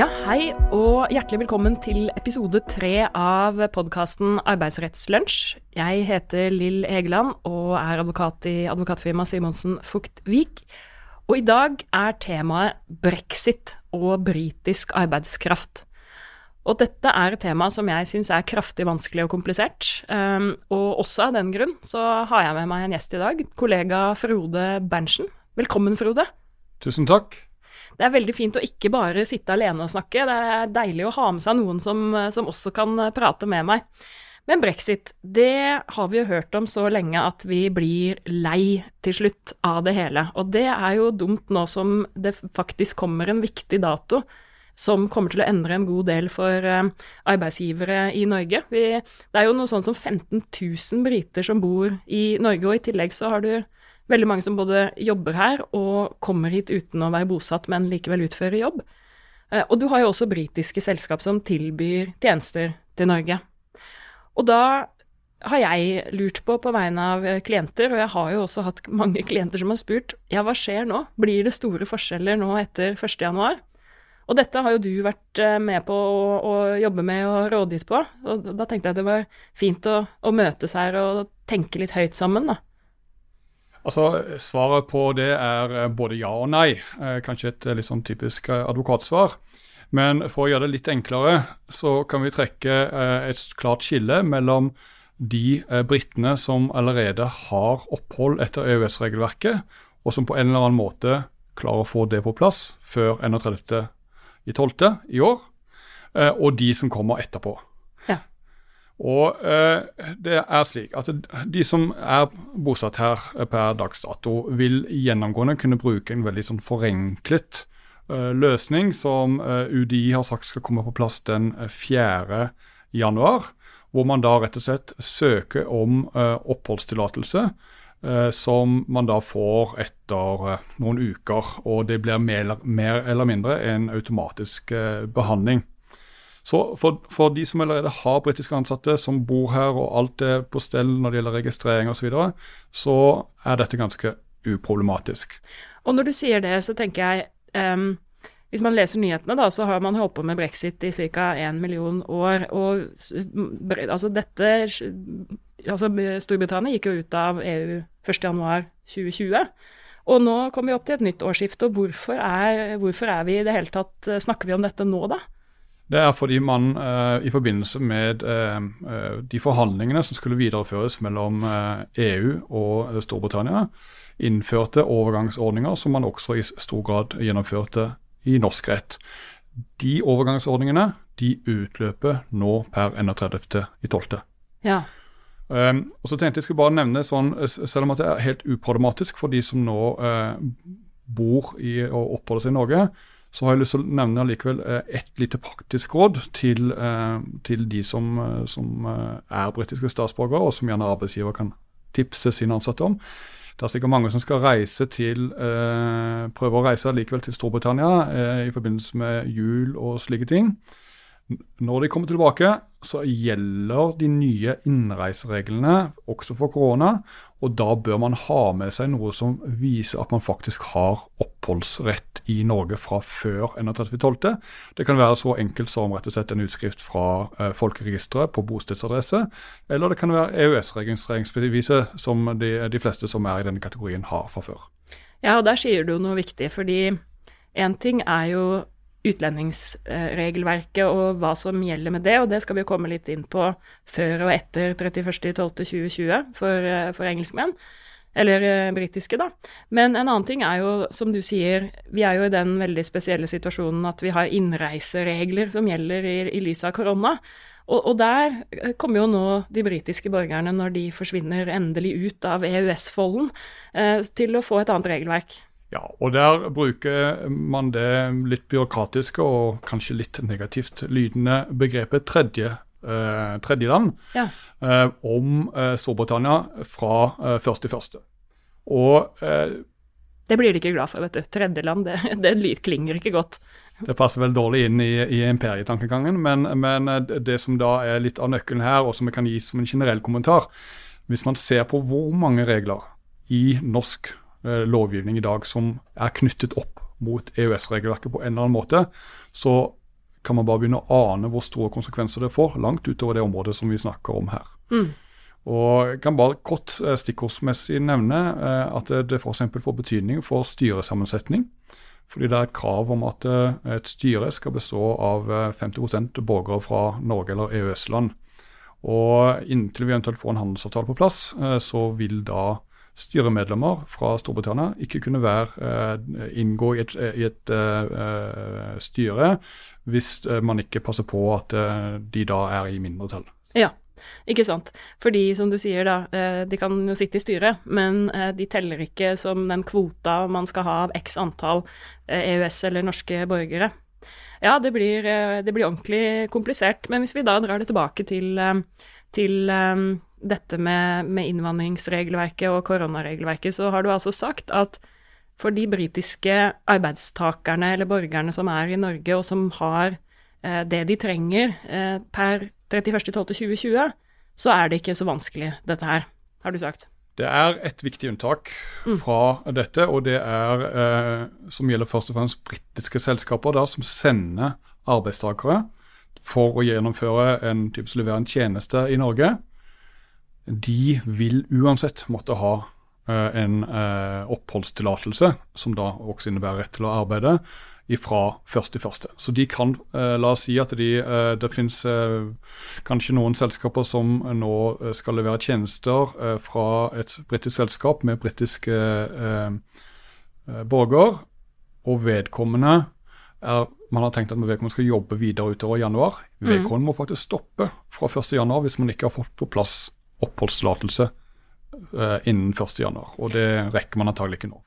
Ja, hei og hjertelig velkommen til episode tre av podkasten Arbeidsrettslunsj. Jeg heter Lill Egeland og er advokat i advokatfirmaet Simonsen Fuktvik. Og i dag er temaet brexit og britisk arbeidskraft. Og dette er et tema som jeg syns er kraftig vanskelig og komplisert. Um, og også av den grunn så har jeg med meg en gjest i dag, kollega Frode Berntsen. Velkommen, Frode. Tusen takk. Det er veldig fint å ikke bare sitte alene og snakke. Det er deilig å ha med seg noen som, som også kan prate med meg. Men brexit, det har vi jo hørt om så lenge at vi blir lei til slutt av det hele. Og det er jo dumt nå som det faktisk kommer en viktig dato som kommer til å endre en god del for uh, arbeidsgivere i Norge. Vi, det er jo noe sånn som 15 000 briter som bor i Norge, og i tillegg så har du veldig mange som både jobber her og kommer hit uten å være bosatt, men likevel utfører jobb. Uh, og du har jo også britiske selskap som tilbyr tjenester til Norge. Og da har jeg lurt på på vegne av klienter, og jeg har jo også hatt mange klienter som har spurt ja, hva skjer nå, blir det store forskjeller nå etter 1.1? Og dette har jo du vært eh, med på å, å jobbe med og rådgitt på, og da tenkte jeg det var fint å, å møtes her og tenke litt høyt sammen, da. Altså, Svaret på det er eh, både ja og nei. Eh, kanskje et litt sånn typisk advokatsvar. Men for å gjøre det litt enklere, så kan vi trekke et klart skille mellom de britene som allerede har opphold etter EØS-regelverket, og som på en eller annen måte klarer å få det på plass før 31.12. i år, eh, og de som kommer etterpå. Og eh, det er slik at de som er bosatt her per dags dato, vil gjennomgående kunne bruke en veldig sånn forenklet eh, løsning som UDI har sagt skal komme på plass den 4. januar. Hvor man da rett og slett søker om oppholdstillatelse Eh, som man da får etter eh, noen uker. Og det blir mer, eller mindre en automatisk eh, behandling. Så for, for, de som allerede har britiske ansatte som bor her, og alt er på stell når det gjelder registrering osv., så, videre, så er dette ganske uproblematisk. Og når du sier det, så tenker jeg um, Hvis man leser nyhetene, da, så har man holdt på med brexit i ca. 1 million år. Og altså dette altså Storbritannia gikk jo ut av EU 1.1.2020. Og nå kommer vi opp til et nytt årsskifte. og hvorfor er, hvorfor er, vi i det hele tatt Snakker vi om dette nå, da? Det er fordi man uh, i forbindelse med uh, de forhandlingene som skulle videreføres mellom EU og Storbritannia, innførte overgangsordninger som man også i stor grad gjennomførte i norsk rett. De overgangsordningene de utløper nå per 31.12. Ja. Um, og så tenkte jeg skulle bare nevne sånn, Selv om det er helt uproblematisk for de som nå uh, bor i og oppholder seg i Norge, så har jeg lyst til å nevne likevel uh, et lite praktisk råd til, uh, til de som, som er britiske statsborgere, og som gjerne arbeidsgiver kan tipse sine ansatte om. Det er sikkert mange som skal reise til, prøve å reise likevel til Storbritannia i forbindelse med jul og slike ting. Når de kommer tilbake, så gjelder de nye innreisereglene også for korona. Og da bør man ha med seg noe som viser at man faktisk har oppholdsrett i Norge fra før 31.12. Det kan være så enkelt som rett og slett en utskrift fra eh, folkeregisteret på bostedsadresse. Eller det kan være EØS-registreringsbeviset som de, de fleste som er i denne kategorien har fra før. Ja, og der sier du noe viktig, fordi én ting er jo utlendingsregelverket og hva som gjelder med det, og det skal vi komme litt inn på før og etter 31.12.2020 for, eh, for engelskmenn. Eller eh, britiske, da. Men en annen ting er jo, som du sier, vi er jo i den veldig spesielle situasjonen at vi har innreiseregler som gjelder i, i lys av korona. Og, og, der eh, kommer jo nå de britiske borgerne, når de forsvinner endelig ut av EØS-folden, eh, til å få et annet regelverk. Ja, og der bruker man det litt byråkratiske og kanskje litt negativt lydende begrepet tredje, eh, tredjeland ja. eh, om eh, Storbritannia fra eh, til første. Og eh, Det blir de ikke glad for, vet du. Tredjeland, det, det klinger ikke godt. Det passer vel dårlig inn i, i imperietankegangen, men, men eh, det som da er litt av nøkkelen her, og som vi kan gi som en generell kommentar Hvis man ser på hvor mange regler i norsk lovgivning i dag som er knyttet opp mot EØS-regelverket på en eller annen måte, så kan man bare begynne å ane hvor store konsekvenser det får, langt utover det området som vi snakker om her. Mm. Og jeg kan bare kort eh, stikkordsmessig nevne eh, at det f.eks. får betydning for styresammensetning. Fordi det er et krav om at eh, et styre skal bestå av 50% borgere fra Norge eller EØS-land. Og inntil vi eventuelt får en handelsavtale på plass, så vil da styremedlemmer fra Storbritannia ikke kunne være, inngå i et, i et uh, styre hvis man ikke passer på at de da er i mindretall. Ja. Ikke sant. Fordi, som du sier, da, eh, de kan jo sitte i styret, men eh, de teller ikke som den kvota man skal ha av x antall EØS- eh, eller norske borgere. Ja, det blir, det blir ordentlig komplisert. Men hvis vi da drar det tilbake til, til dette med, med innvandringsregelverket og koronaregelverket, så har du altså sagt at for de britiske arbeidstakerne eller borgerne som er i Norge, og som har det de trenger per 31.12.2020, så er det ikke så vanskelig, dette her, har du sagt. Det er et viktig unntak fra mm. dette, og det er eh, som gjelder først og fremst britiske selskaper da, som sender arbeidstakere for å gjennomføre en typisk som en tjeneste i Norge. De vil uansett måtte ha eh, en eh, oppholdstillatelse, som da også innebærer rett til å arbeide, fra første. Så de kan, eh, la oss si at de, det finnes kanskje noen selskaper som nå skal levere tjenester fra et britisk selskap med britiske eh, borger, og vedkommende er man har tenkt at vedkommende skal jobbe videre utover januar. Mm. Vedkommende må faktisk stoppe fra 1.1 hvis man ikke har fått på plass oppholdstillatelse innen 1.1. Og det rekker man antagelig ikke nå.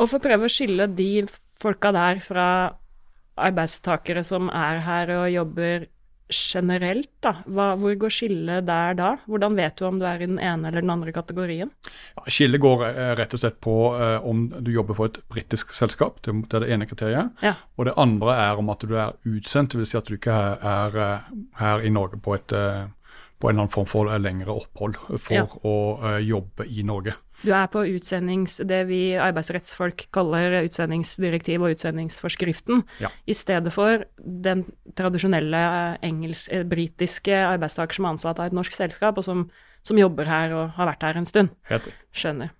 Og for å prøve å skille de folka der fra arbeidstakere som er her og jobber generelt, da? Hva, hvor går skillet der da? Hvordan vet du om du er i den ene eller den andre kategorien? Ja, skillet går eh, rett og slett på eh, om du jobber for et britisk selskap, det, er det ene kriteriet. Ja. Og det andre er om at du er utsendt, dvs. Si at du ikke er, er eh, her i Norge på, et, eh, på en eller annen form for lengre opphold for ja. å uh, jobbe i Norge. Du er på utsendings, det vi arbeidsrettsfolk kaller utsendingsdirektiv og utsendingsforskriften, ja. i stedet for den tradisjonelle engelsk-britiske eh, arbeidstaker som er ansatt av et norsk selskap, og som, som, jobber her og har vært her en stund. Helt. Skjønner.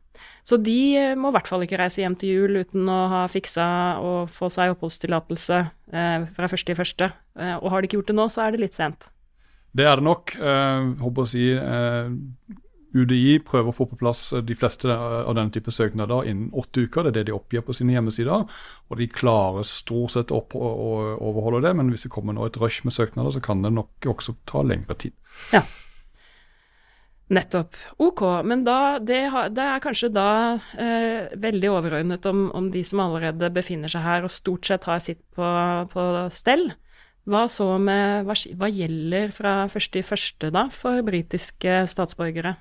Så de eh, må i hvert fall ikke reise hjem til jul uten å ha fiksa og få seg oppholdstillatelse eh, fra første i første. Eh, og har de ikke gjort det nå, så er det litt sent. Det er det nok. Eh, håper å si eh, UDI prøver å få på plass eh, de fleste av denne type søknader innen åtte uker. Det er det de oppgir på sine hjemmesider. Og de klarer stort sett å, overholde det, men hvis det kommer nå et rush med søknader, så kan det nok også ta lengre tid. Ja. Nettopp. Ok, men da, det, det er kanskje da eh, veldig overordnet om, om, de som allerede befinner seg her og stort sett har sitt på, på stell. Hva så med, hva, hva gjelder fra første i første da for britiske statsborgere?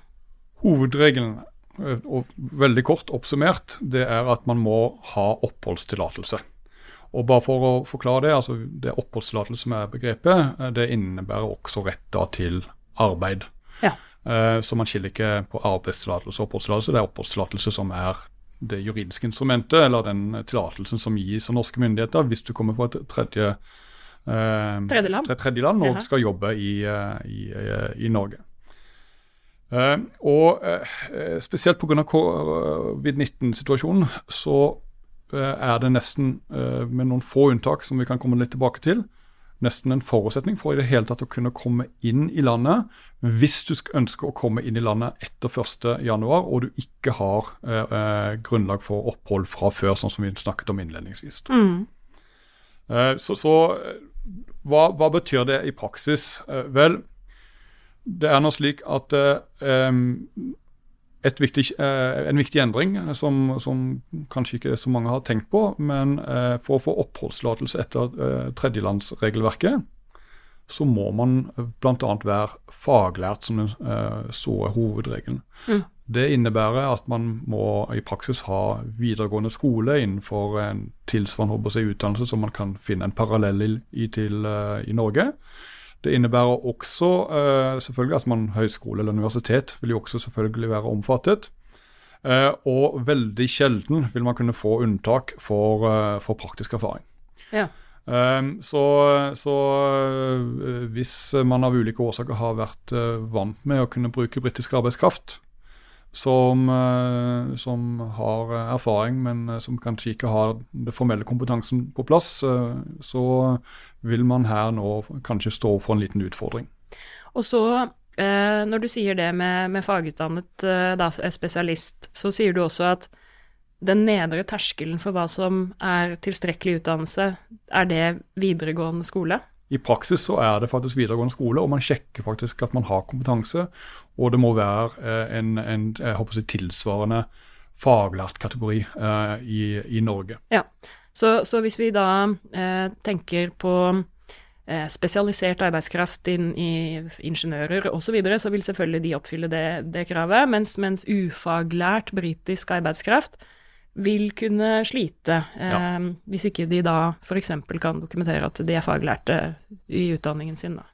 Hovedregelen, eh, og veldig kort oppsummert, det er at man må ha oppholdstillatelse. Og bare for å forklare Det altså det oppholdstillatelse som er begrepet, eh, det innebærer også rett til arbeid. Ja. Eh, så man skiller ikke på arbeidstillatelse og oppholdstillatelse. Det er oppholdstillatelse som er det juridiske instrumentet, eller den tillatelsen som gis av norske myndigheter hvis du kommer fra et tredje, eh, tredjeland. tredje land og skal jobbe i, i, i Norge. Og spesielt pga. covid-19-situasjonen så er det nesten, med noen få unntak som vi kan komme litt tilbake til, nesten en forutsetning for i det hele tatt å kunne komme inn i landet hvis du ønsker å komme inn i landet etter 1.1 og du ikke har grunnlag for opphold fra før, sånn som vi snakket om innledningsvis. Mm. Så, så hva, hva, betyr det i praksis? vel, det er nå slik at viktig, en viktig endring som, som, kanskje ikke så mange har tenkt på, men for å få oppholdstillatelse etter tredjelandsregelverket, så må man bl.a. være faglært som den store hovedregelen. Mm. Det innebærer at man må i praksis ha videregående skole innenfor en tilsvarende utdannelse som man kan finne en parallell i, til i Norge. Det innebærer også uh, selvfølgelig at man høyskole eller universitet vil jo også selvfølgelig være omfattet. Uh, og veldig sjelden vil man kunne få unntak for, uh, for praktisk erfaring. Ja. Um, så, så uh, hvis man av ulike årsaker har vært uh, vant med å kunne bruke britisk arbeidskraft, som, uh, som, har erfaring, men som kanskje ikke har den formelle kompetansen på plass, så vil man her nå kanskje stå for en liten utfordring. Og så, når du sier det med, med fagutdannet da, spesialist, så sier du også at den nedre terskelen for hva som er tilstrekkelig utdannelse, er det videregående skole? I praksis så er det faktisk videregående skole, og man sjekker faktisk at man har kompetanse. Og det må være eh, en, en jeg håper å si, tilsvarende faglært kategori eh, i, i, Norge. Ja, så, så, hvis vi da eh, tenker på eh, spesialisert arbeidskraft inn i ingeniører osv., så, videre, så vil selvfølgelig de oppfylle det, det kravet, mens, mens ufaglært britisk arbeidskraft vil kunne slite, eh, ja. hvis ikke de da f.eks. kan dokumentere at de er faglærte i utdanningen sin. da.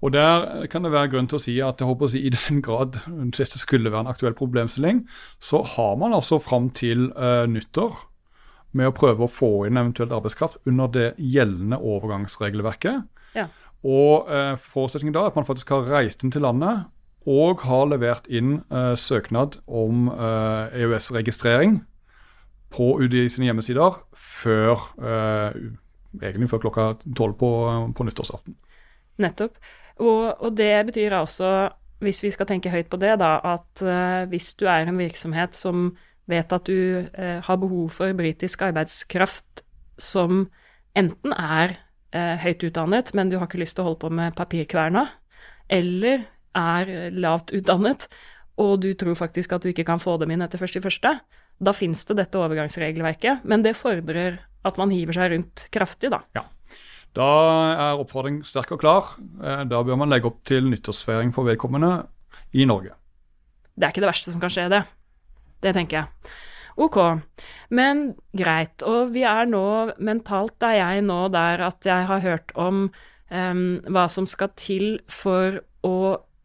Og Der kan det være grunn til å si at jeg håper å si, i den grad dette skulle være en aktuell problemstilling, så har man altså fram til eh, nyttår med å prøve å få inn eventuelt arbeidskraft under det gjeldende overgangsregelverket. Ja. Og eh, forutsetningen da er at man faktisk har reist inn til landet og har levert inn eh, søknad om EØS-registrering på UDI sine hjemmesider før eh, egentlig før klokka tolv på, på, nyttårsaften. Nettopp. Og, og, det betyr altså, hvis vi skal tenke høyt på det, da, at uh, hvis du er en virksomhet som vet at du eh, har behov for britisk arbeidskraft som enten er eh, høyt utdannet, men du har ikke lyst til å holde på med papirkverna, eller er lavt utdannet, og du tror faktisk at du ikke kan få dem inn etter første i første, da fins det dette overgangsregelverket, men det fordrer at man hiver seg rundt kraftig, da. Ja. Da er oppfordring sterk og klar. Eh, da bør man legge opp til nyttårsfeiring for vedkommende i Norge. Det er ikke det verste som kan skje, det. Det tenker jeg. Ok, men greit. Og vi er nå mentalt er jeg nå der at jeg har hørt om um, hva som skal til for å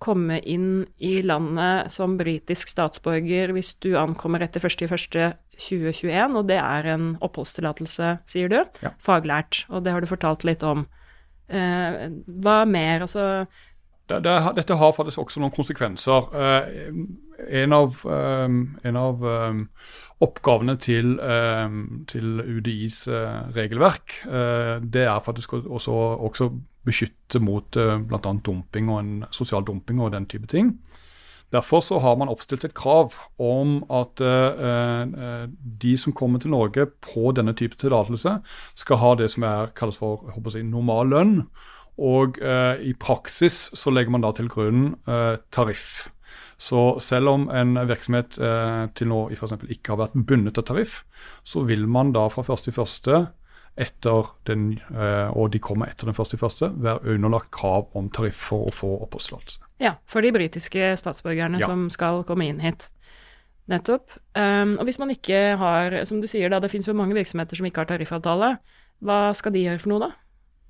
komme inn i landet som britisk statsborger hvis du ankommer etter 1.1.2021, og det er en oppholdstillatelse, sier du. Ja. Faglært, og det har du fortalt litt om. Eh, hva mer, altså det, det, dette har faktisk også noen konsekvenser. Eh, en av, eh, en av um, oppgavene til, um, til UDIs uh, regelverk, uh, det er faktisk også, også beskytte mot bl.a. dumping og en sosial dumping og den type ting. Derfor så har man oppstilt et krav om at uh, de som kommer til Norge på denne type tillatelse, skal ha det som er, kalles for jeg, normal lønn. Og uh, i praksis så legger man da til grunn uh, tariff. Så selv om en virksomhet til nå f.eks. ikke har vært bundet av tariff, så vil man da fra 1.1 etter den, eh, og de kommer etter den første i første, være underlagt krav om tariff for å få oppholdstillatelse. Ja, for de britiske statsborgerne ja. som skal komme inn hit. Nettopp. Um, og hvis man ikke har, som du sier da, det finnes jo mange virksomheter som ikke har tariffavtale, hva skal de gjøre for noe da?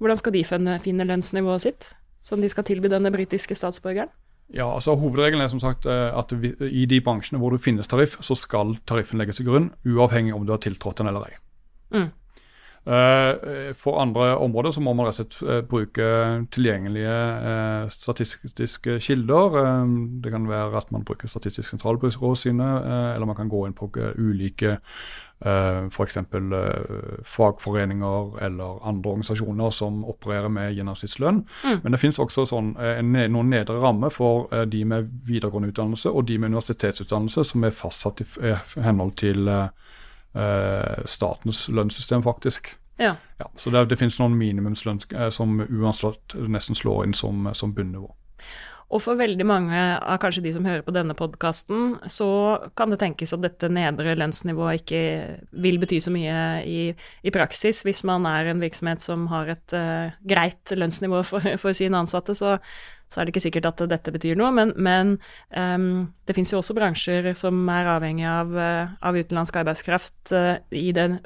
Hvordan skal de finne, finne lønnsnivået sitt, som de skal tilby denne britiske statsborgeren? Ja, altså Hovedregelen er som sagt eh, at i de bransjene hvor det finnes tariff, så skal tariffen legges til grunn, uavhengig om du har tiltrådt den eller ei. Mm. Eh, for andre områder så må man rett og slett eh, bruke tilgjengelige eh, statistiske kilder. Det kan være at man bruker Statistisk sentralbyrå sine, eller man kan gå inn på ulike f.eks. fagforeninger eller andre organisasjoner som opererer med gjennomsnittslønn. Mm. Men det finnes også sånn, noen nedre rammer for de med videregående utdannelse og de med universitetsutdannelse som er fastsatt i henhold til eh, statens lønnssystem, faktisk. Ja. ja så det, det finnes noen minimumslønn eh, som uansett nesten slår inn som, som bunnivå. Og for veldig mange av kanskje de som hører på denne podkasten, så kan det tenkes at dette nedre lønnsnivået ikke vil bety så mye i, i praksis. Hvis man er en virksomhet som har et uh, greit lønnsnivå for, for sine ansatte, så, så, er det ikke sikkert at dette betyr noe. Men, men um, det finnes jo også bransjer som er avhengig av, uh, av utenlandsk arbeidskraft uh, i den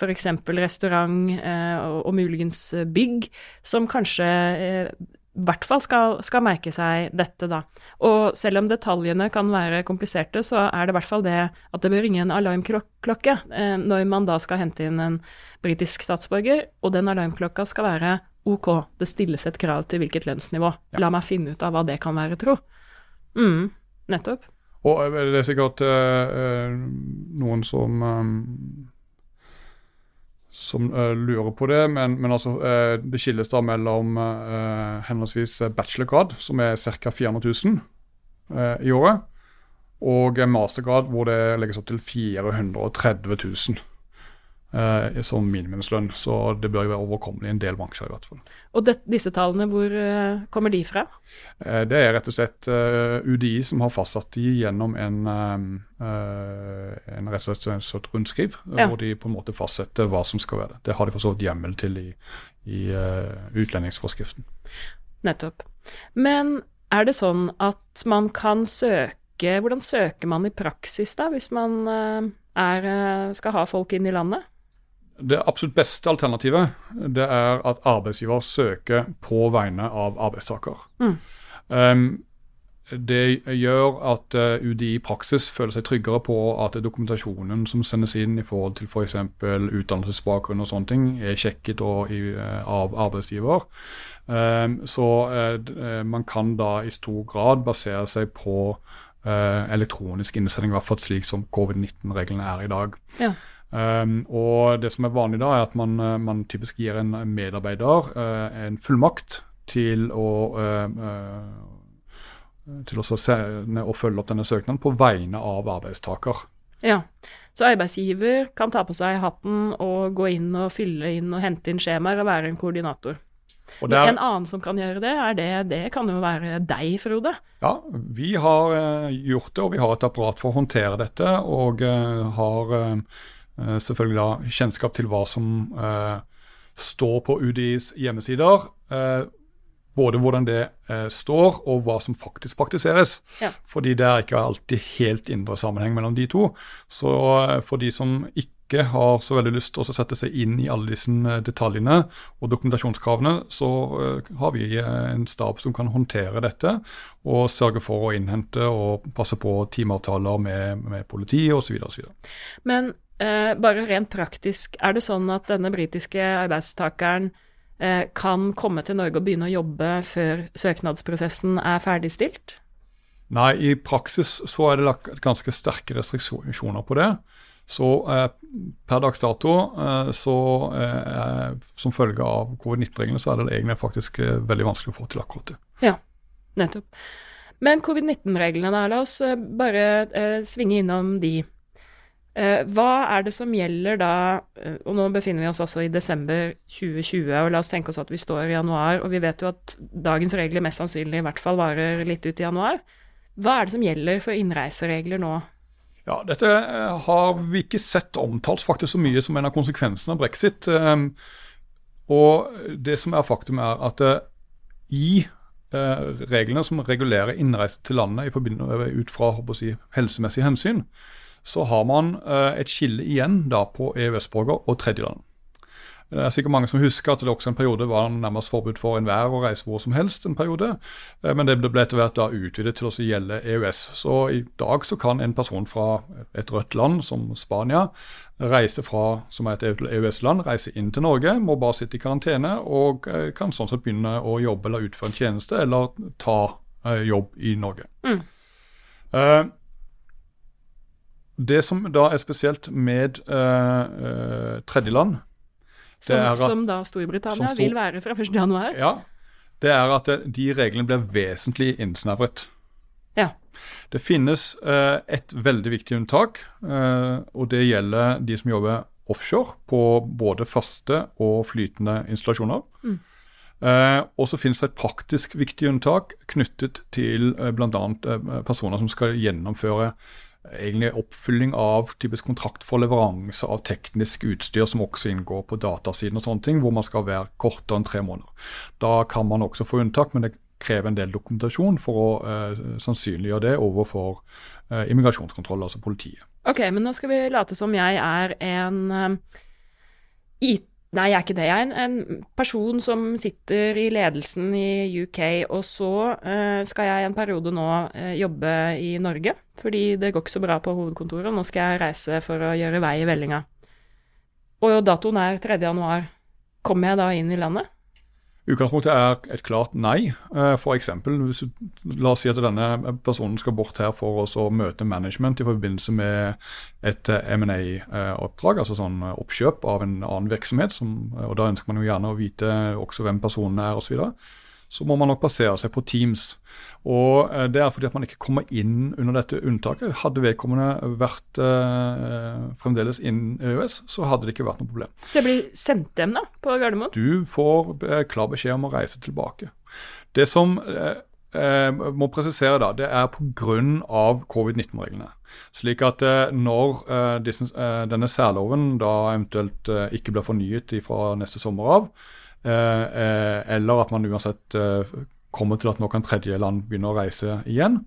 f.eks. restaurant og, og muligens bygg, som kanskje i hvert fall skal, skal, merke seg dette, da. Og selv om detaljene kan være kompliserte, så er det i hvert fall det at det bør ringe en alarmklokke eh, når man da skal hente inn en britisk statsborger, og den alarmklokka skal være ok, det stilles et krav til hvilket lønnsnivå. Ja. La meg finne ut av hva det kan være, tro. Mm, nettopp. Og eh, det er sikkert eh, noen som um som uh, lurer på det, men, men altså, uh, det skilles da mellom uh, henholdsvis bachelorgrad, som er ca. 400 000 i året, og mastergrad, hvor det legges opp til 430 000 eh, som minimumslønn. Så det bør jo være overkommelig i en del bransjer i hvert fall. Og det, disse tallene, hvor eh, kommer de fra? Eh, det er rett og slett eh, UDI som har fastsatt de gjennom en, eh, eh, en rett og slett et rundskriv, ja. hvor de på en måte fastsetter hva som skal være det. Det har de for så vidt hjemmel til i, i utlendingsforskriften. Nettopp. Men er det sånn at man kan søke Hvordan søker man i praksis, da, hvis man er, skal ha folk inn i landet? Det absolutt beste alternativet det er at arbeidsgiver søker på vegne av arbeidstaker. Mm. Um, det gjør at uh, UDI i praksis føler seg tryggere på at dokumentasjonen som sendes inn i forhold til f.eks. For utdannelsesbakgrunn og sånne ting, er sjekket uh, av arbeidsgiver. Um, så uh, man kan da i stor grad basere seg på elektronisk innsending, i hvert fall slik som covid-19-reglene er i dag. Ja. Um, og det som er vanlig da, er at man, eh, man typisk gir en medarbeider uh, en fullmakt til å uh, til å følge opp denne søknaden på vegne av arbeidstaker. Ja, Så arbeidsgiver kan ta på seg hatten og gå inn og fylle inn og hente inn skjemaer og være en koordinator. Der, en annen som kan gjøre det, er det, det kan jo være deg, Frode? Ja, vi har gjort det, og vi har et apparat for å håndtere dette. Og har Eh, selvfølgelig da kjennskap til hva som eh, står på UDIs hjemmesider. Eh, både hvordan det eh, står, og hva som faktisk praktiseres. Ja. Fordi det er ikke alltid helt indre sammenheng mellom de to. Så eh, for de som ikke har så veldig lyst til å sette seg inn i alle disse detaljene og dokumentasjonskravene, så har vi en stab som kan håndtere dette og sørge for å innhente og passe på timeavtaler med, med politiet osv. Men Eh, bare rent praktisk, er det sånn at denne britiske arbeidstakeren eh, kan komme til Norge og begynne å jobbe før søknadsprosessen er ferdigstilt? Nei, i praksis så er det lagt ganske sterke restriksjoner på det. Så eh, per dags dato, eh, så eh, som følge av covid-19-reglene, så er det egentlig faktisk eh, veldig vanskelig å få til akkurat det. Ja, nettopp. Men covid-19-reglene, da, la oss bare svinge innom de. Eh, hva er det som gjelder da, eh, og nå befinner vi oss altså i desember 2020, og la oss tenke oss at vi står i januar, og vi vet jo at dagens regler mest sannsynlig i hvert fall varer litt ut i januar. Hva er det som gjelder for innreiseregler nå? Ja, Dette eh, har vi ikke sett omtalt faktisk så mye som en av konsekvensene av brexit. Og det som er faktum, er at i reglene som regulerer innreise til landet ut fra si, helsemessige hensyn, så har man eh, et skille igjen da på EØS-borger og tredjeland. Det er sikkert mange som husker at det også en periode var nærmest forbud for enhver å reise hvor som helst. en periode, eh, Men det ble etter hvert da utvidet til å gjelde EØS. Så i dag så kan en person fra et rødt land som Spania reise fra, som er et EØS-land, reise inn til Norge, må bare sitte i karantene og eh, kan sånn sett begynne å jobbe eller utføre en tjeneste eller ta jobb i Norge. Mm. Uh, det som da er spesielt med uh, tredjeland som, at, som, da Storbritannia som vil være fra 1.1? Ja. Det er at de reglene blir vesentlig innsnevret. Ja. Det finnes uh, et veldig viktig unntak, uh, og det gjelder de som jobber offshore på både faste og flytende installasjoner. Mm. Uh, og så finnes det et praktisk viktig unntak knyttet til uh, bl.a. Uh, personer som skal gjennomføre egentlig oppfylling av typisk kontrakt for leveranse av teknisk utstyr som også inngår på datasiden og sånne ting, hvor man skal være kortere enn tre måneder. Da kan man også få unntak, men det krever en del dokumentasjon for å eh, sannsynliggjøre det overfor eh, immigrasjonskontroll, altså politiet. Ok, men nå skal vi late som jeg er en uh, Nei, jeg er ikke det. Jeg er en, en person som sitter i ledelsen i UK, og så uh, skal jeg en periode nå uh, jobbe i Norge, fordi det går ikke så bra på hovedkontoret. Nå skal jeg reise for å gjøre vei i vellinga. Og datoen er 3. januar. Kommer jeg da inn i landet? Utgangspunktet er et klart nei. Eh, F.eks. La oss si at denne personen skal bort her for å møte management i forbindelse med et eh, M&A-oppdrag, altså sånn oppkjøp av en annen virksomhet. Som, og Da ønsker man jo gjerne å vite også hvem personen er osv så må man nok basere seg på Teams. Og eh, Det er fordi at man ikke kommer inn under dette unntaket. Hadde vedkommende vært eh, fremdeles innen EØS, så hadde det ikke vært noe problem. Så jeg blir sendt hjem da, på Gardermoen? Du får eh, klar beskjed om å reise tilbake. Det som eh, eh må presisere da, det er pga. covid-19-reglene. Slik at eh, når disse, denne særloven da eventuelt ikke blir fornyet fra neste sommer av, eller at man uansett eh, kommer til at nå kan tredjeland begynne å reise igjen,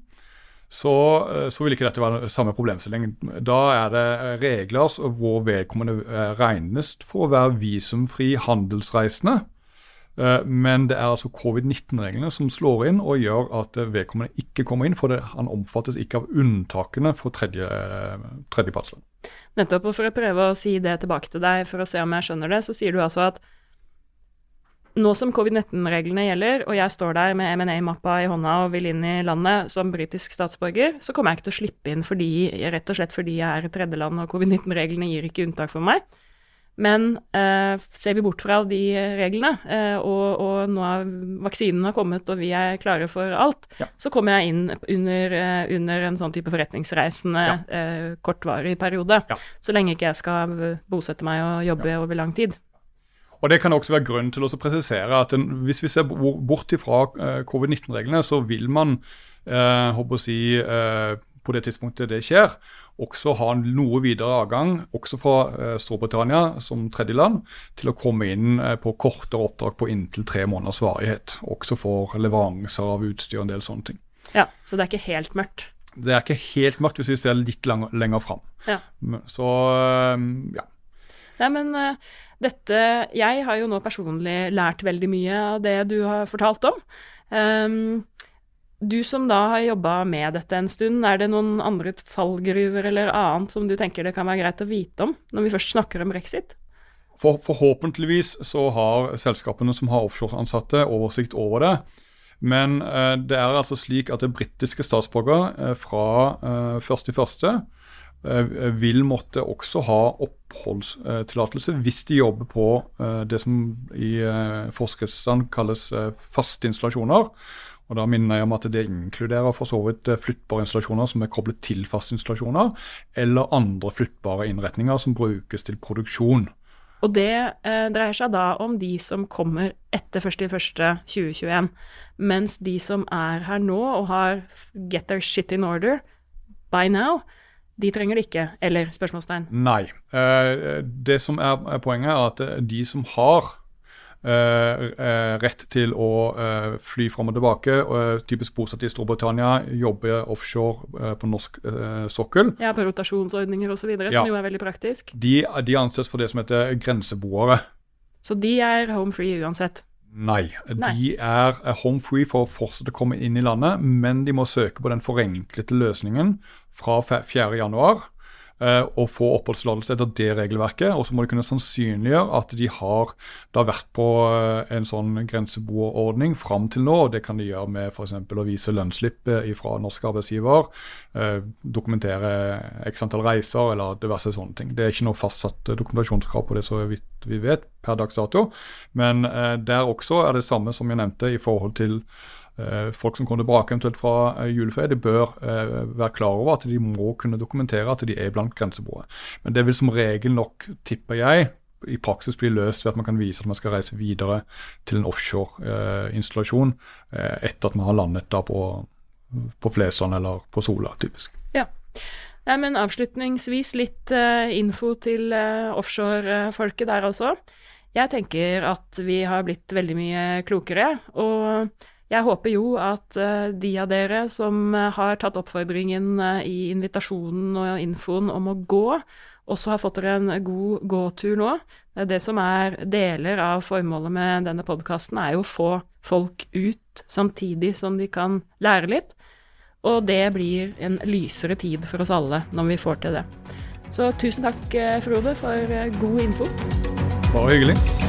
så, så, vil ikke dette være samme problemstilling. Da er det regler hvor vedkommende regnes for å være visumfri handelsreisende. Men det er altså covid-19-reglene som slår inn og gjør at vedkommende ikke kommer inn, for det, han omfattes ikke av unntakene for tredje, tredjepartsland. Nettopp, og for å prøve å si det tilbake til deg for å se om jeg skjønner det, så sier du altså at nå som covid-19-reglene gjelder, og jeg står der med M&A-mappa i hånda og vil inn i landet som britisk statsborger, så kommer jeg ikke til å slippe inn fordi, rett og slett fordi jeg er et tredjeland og covid-19-reglene gir ikke unntak for meg. Men eh, ser vi bort fra de reglene, eh, og, og, nå er vaksinen har kommet og vi er klare for alt, ja. så kommer jeg inn under, eh, under, en sånn type forretningsreisende ja. Eh, kortvarig periode. Ja. Så lenge ikke jeg skal bosette meg og jobbe over lang tid. Og Det kan også være grunn til å presisere at en, hvis vi ser bort fra uh, covid-19-reglene, så vil man uh, håper å si, uh, på det tidspunktet det skjer, også ha noe videre avgang, også fra Storbritannia som tredjeland, til å komme inn på kortere oppdrag på inntil tre måneders varighet. Også for leveranser av utstyr og en del sånne ting. Ja, Så det er ikke helt mørkt? Det er ikke helt mørkt hvis vi ser litt lang, lenger fram. Ja. Så ja. Nei, men dette Jeg har jo nå personlig lært veldig mye av det du har fortalt om. Um, du som da har jobba med dette en stund, er det noen andre fallgruver eller annet som du tenker det kan være greit å vite om, når vi først snakker om brexit? For, forhåpentligvis så har selskapene som har offshoreansatte, oversikt over det. Men eh, det er altså slik at det britiske statsborgere eh, fra eh, 1.1. Eh, vil måtte også ha oppholdstillatelse hvis de jobber på eh, det som i eh, forskriftsstand kalles faste installasjoner. Og da minner jeg om at Det inkluderer for så vidt flyttbare installasjoner som er koblet til faste installasjoner, eller andre flyttbare innretninger som brukes til produksjon. Og det eh, dreier seg da om de som kommer etter 1.1.2021. Mens de som er her nå og har get their shit in order by now, de trenger det ikke, eller spørsmålstegn? Nei. Eh, det som er poenget, er at eh, de som har eh, rett til å fly fram og tilbake, typisk bosatt i Storbritannia, jobbe offshore på norsk sokkel Ja, på rotasjonsordninger osv., ja. som jo er veldig praktisk. De, de anses for det som heter grenseboere. Så de er home free uansett? Nei. Nei. De er home free for å fortsette å komme inn i landet, men de må søke på den forenklede løsningen fra 4.1 Eh, og få oppholdstillatelse etter det regelverket. Og så må de kunne sannsynliggjøre at de har da vært på eh, en sånn grenseboerordning fram til nå. og Det kan de gjøre med f.eks. å vise lønnsslipp eh, fra norsk arbeidsgiver, dokumentere x antall reiser eller diverse sånne ting. Det er ikke noe fastsatt dokumentasjonskrav på det, så vidt vi vet per dags dato. Men der også er det samme som jeg nevnte i forhold til Eh, folk som kommer tilbake eventuelt fra eh, juleferie, de bør eh, være klar over at de må kunne dokumentere at de er blant grenseboere. Men det vil som regel nok, tipper jeg, i praksis bli løst ved at man kan vise at man skal reise videre til en offshore-installasjon etter at man har landet da på, på Flesland eller på Sola, typisk. Ja. Nei, men avslutningsvis litt uh, info til uh, offshore-folket der også. Jeg tenker at vi har blitt veldig mye klokere. og jeg håper jo at uh, de av dere som uh, har tatt oppfordringen uh, i invitasjonen og infoen om å gå, også har fått dere en god gåtur nå. Det som er deler av formålet med denne podkasten, er jo å få folk ut samtidig som de kan lære litt. Og det blir en lysere tid for oss alle når vi får til det. Så tusen takk, Frode, for god info. Bare hyggelig.